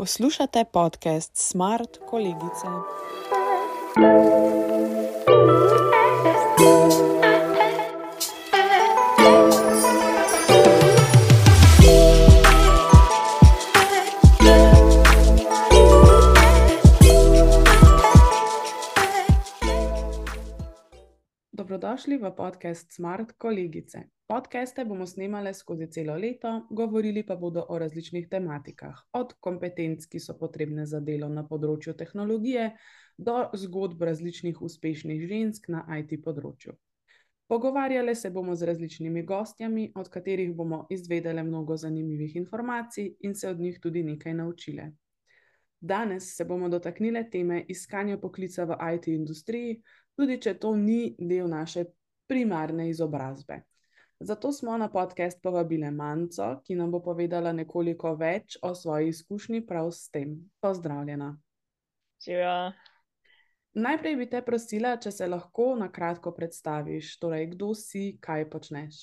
Poslušate podcast Smart Kolegice. Dobrodošli v podcast Smart Kolegice. Podcaste bomo snemali skozi celo leto, govorili pa bodo o različnih tematikah, od kompetenc, ki so potrebne za delo na področju tehnologije, do zgodb različnih uspešnih žensk na IT področju. Pogovarjali se bomo z različnimi gostjami, od katerih bomo izvedeli mnogo zanimivih informacij in se od njih tudi nekaj naučili. Danes se bomo dotaknili teme iskanja poklica v IT industriji, tudi če to ni del naše primarne izobrazbe. Zato smo na podcast povabili Manco, ki nam bo povedala nekoliko več o svoji izkušnji prav s tem. Pozdravljena. Živijo. Najprej bi te prosila, če se lahko na kratko predstaviš, torej kdo si, kaj počneš.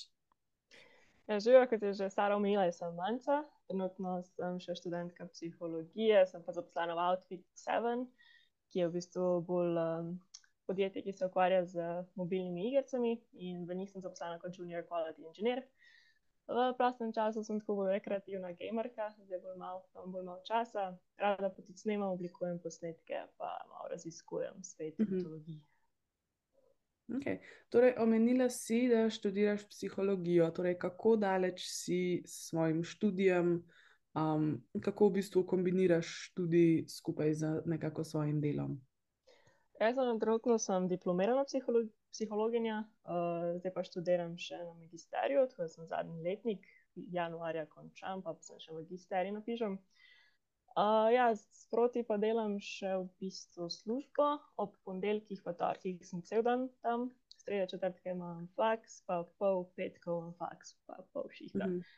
Ja, živijo, kot je že Sara omenila, sem Manca. Trenutno sem še študentka psihologije, sem pa zaposlena v Outfit 7, ki je v bistvu bolj um, podjetje, ki se ukvarja z mobilnimi igrami in v njih sem zaposlena kot junior quality engineer. V prostem času sem tako bolj rekreativna gamerka, zdaj bolj malo, imam bolj malo časa, rada pa tudi snemam, oblikujem posnetke, pa malo raziskujem svet tehnologij. Mhm. Okay. Torej, omenila si, da študiraš psihologijo. Torej, kako daleč si s svojim študijem, um, kako v bistvu kombiniraš študij skupaj z nekako svojim delom? Jaz sem trenutno sem diplomirana psiholo psihologinja, uh, zdaj pa študiram še na magisteriju, tako da sem zadnji letnik, januarja končam, pa sem še magisterij napišem. Uh, ja, sproti pa delam še v bistvu službo, ob ponedeljkih, pa torkih sem cel dan tam, sreda četrtka imam faks, pa pol petkov imam faks, pa pol šihta. Mm -hmm.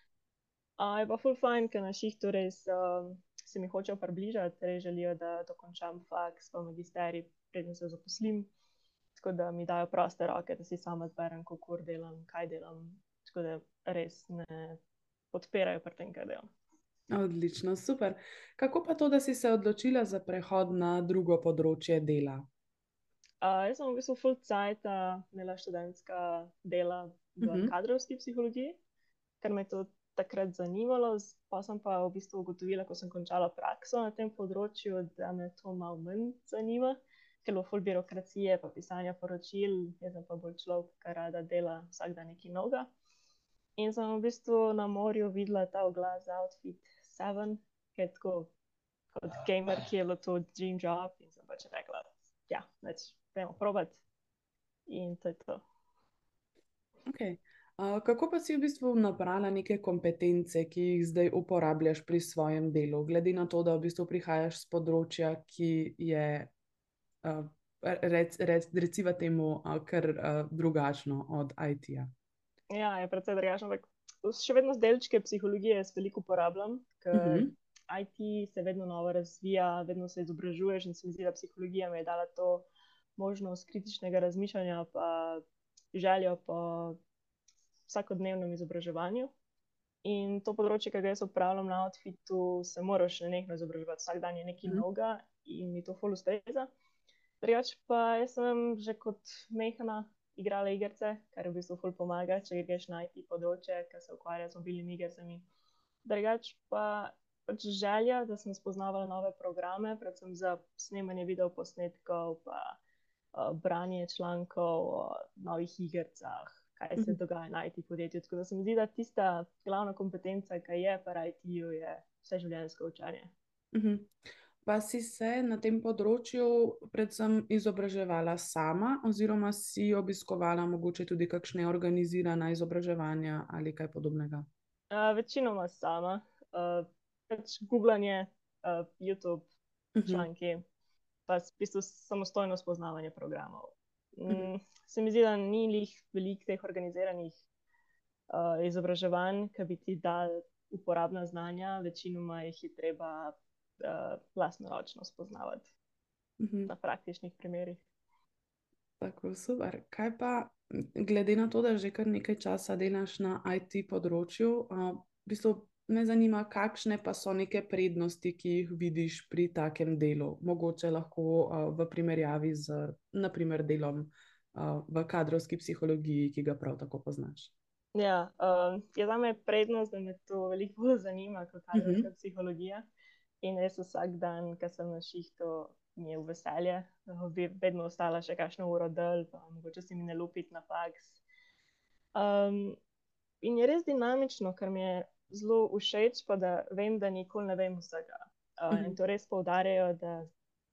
uh, je pa full fine, ker na šihtu res uh, se mi hočejo približati, res želijo, da dokončam faks, pa magisterij preden se zaposlim. Tako da mi dajo proste roke, da si sama zberem, kako delam, kaj delam. Tako da res ne podpirajo pri tem, kaj delam. Odlično, super. Kako pa to, da si se odločila za prehod na drugo področje dela? Uh, jaz sem v bistvu full cajt, imela študentska dela v uh mhm. -huh. kadrovski psihologiji, ker me je to takrat zanimalo. Pa sem pa v bistvu ugotovila, ko sem končala prakso na tem področju, da me to malo manj zanima zelo ful birokracije, pa pisanja poročil, jaz pa bolj človek, ki rada dela vsak dan nekaj novega. In sem v bistvu na morju videla ta oglas za Outfit 7, ki je tako kot gamer, ki je bilo to dream job. In sem pač rekla, ja, več, gremo provat. In to je to. Okay. Kako pa si v bistvu nabrala neke kompetence, ki jih zdaj uporabljaš pri svojem delu, glede na to, da v bistvu prihajaš z področja, ki je rec, rec, reciva temu, kar drugačno od IT-ja. Ja, je precej drugačno, ampak še vedno z delčke psihologije jaz veliko uporabljam, ker uh mhm. -huh. IT se vedno novo razvija, vedno se izobražuješ in se mi zdi, da psihologija mi je dala to možnost kritičnega razmišljanja, pa željo po vsakodnevnem izobraževanju. In to področje, ki ga jaz upravljam na outfitu, se moraš nekaj izobraževati, vsak dan je nekaj. -huh. novega in mi to fully ustreza. Drugač pa jaz sem že kot mehana igrala igrice, kar v bistvu ful pomaga, če greš na IT področje, ki se ukvarja z mobilnimi igricami. Drugač pa pač želja, da sem spoznavala nove programe, predvsem za snemanje videoposnetkov, pa uh, branje člankov o novih igricah, kaj se mhm. dogaja na IT podjetju. Tako da se mi zdi, da tista glavna kompetenca, ki je pa IT-ju, je vse življenjsko učenje. Mhm. Pa si se na tem področju predvsem izobraževala sama, oziroma si obiskovala mogoče tudi kakšne organizirane izobraževanja ali kaj podobnega? Uh, večinoma sama, uh, pač googlanje, uh, YouTube, uh -huh. članki, pa v bistvu samostojno spoznavanje programov. Mm. Se mi zdi, da ni njih veliko teh organiziranih uh, izobraževanj, ki bi ti dali uporabna znanja, večinoma jih je treba uh, vlastnoročno spoznavati uh mhm. -huh. na praktičnih primerih. Tako super. Kaj pa, glede na to, da že kar nekaj časa delaš na IT področju, uh, v bistvu me zanima, kakšne pa so neke prednosti, ki jih vidiš pri takem delu, mogoče lahko uh, v primerjavi z naprimer, delom uh, v kadrovski psihologiji, ki ga prav tako poznaš. Ja, uh, je za me prednost, da me to veliko bolj zanima kot kadrovska uh mhm. -huh. psihologija. In res vsak dan, ko sem na šihtu, mi je v veselje, da bi vedno ostala še kakšno uro del, pa mogoče si mi ne lupiti na faks. Um, in je res dinamično, ker mi je zelo všeč, pa da vem, da nikoli ne vem vsega. Uh, in mhm. to res poudarjajo, da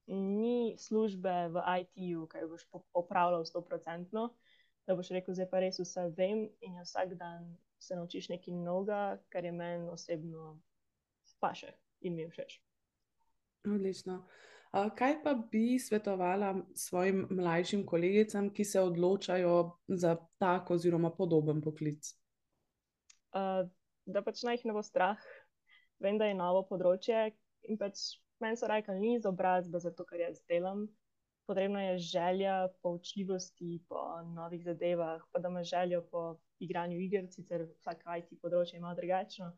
ni službe v IT-ju, ki boš opravljal 100%, da boš rekel, zdaj pa res vse vem in vsak dan se naučiš nekaj novega, kar je meni osebno paše in mi všeč. Odlično. Kaj pa bi svetovala svojim mlajšim kolegicam, ki se odločajo za tak oziroma podoben poklic? Uh, da pač naj jih ne bo strah. Vem, da je novo področje in pač meni so rekli, ni izobrazba za to, kar jaz delam. Potrebna je želja po učljivosti, po novih zadevah, pa da ima željo po igranju iger, sicer vsak IT področje ima drugačno.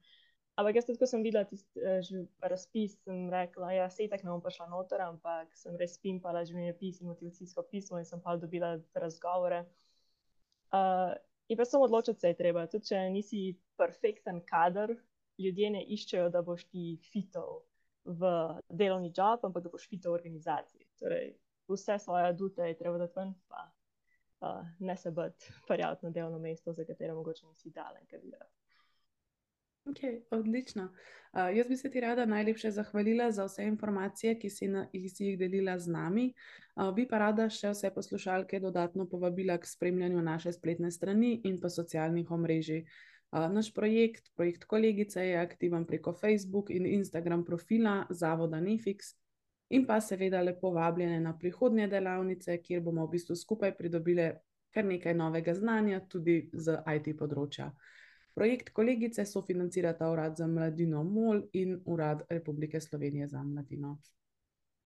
Ampak jaz, ko sem videla tisti uh, razpis, sem rekla, da ja, se tako ne bom prišla noter, ampak sem res pimpala življenjepis in motivacijsko pismo in sem pa dobila razgovore. Uh, In pa sem odločil, da se je treba. Tudi če nisi perfekten kader, ljudje ne iščejo, da boš ti fitov v delovni job, ampak da boš fitov v organizaciji. Torej, vse svoje adute je treba dati ven, pa uh, ne se biti prijaviti na delovno mesto, za katero mogoče nisi dalen kandidat. Okay, odlično. Uh, jaz bi se ti rada najlepše zahvalila za vse informacije, ki si, na, ki si jih delila z nami. Uh, bi pa rada še vse poslušalke dodatno povabila k spremljanju naše spletne strani in pa socialnih omrežij. Uh, naš projekt, projekt Kolegice, je aktiven preko Facebook in Instagram profila Zavoda Nefix. In pa seveda lepo vabljene na prihodnje delavnice, kjer bomo v bistvu skupaj pridobili kar nekaj novega znanja, tudi z IT področja. Projekt kolegice sofinancirata Urad za mladino MOL in Urad Republike Slovenije za mladino.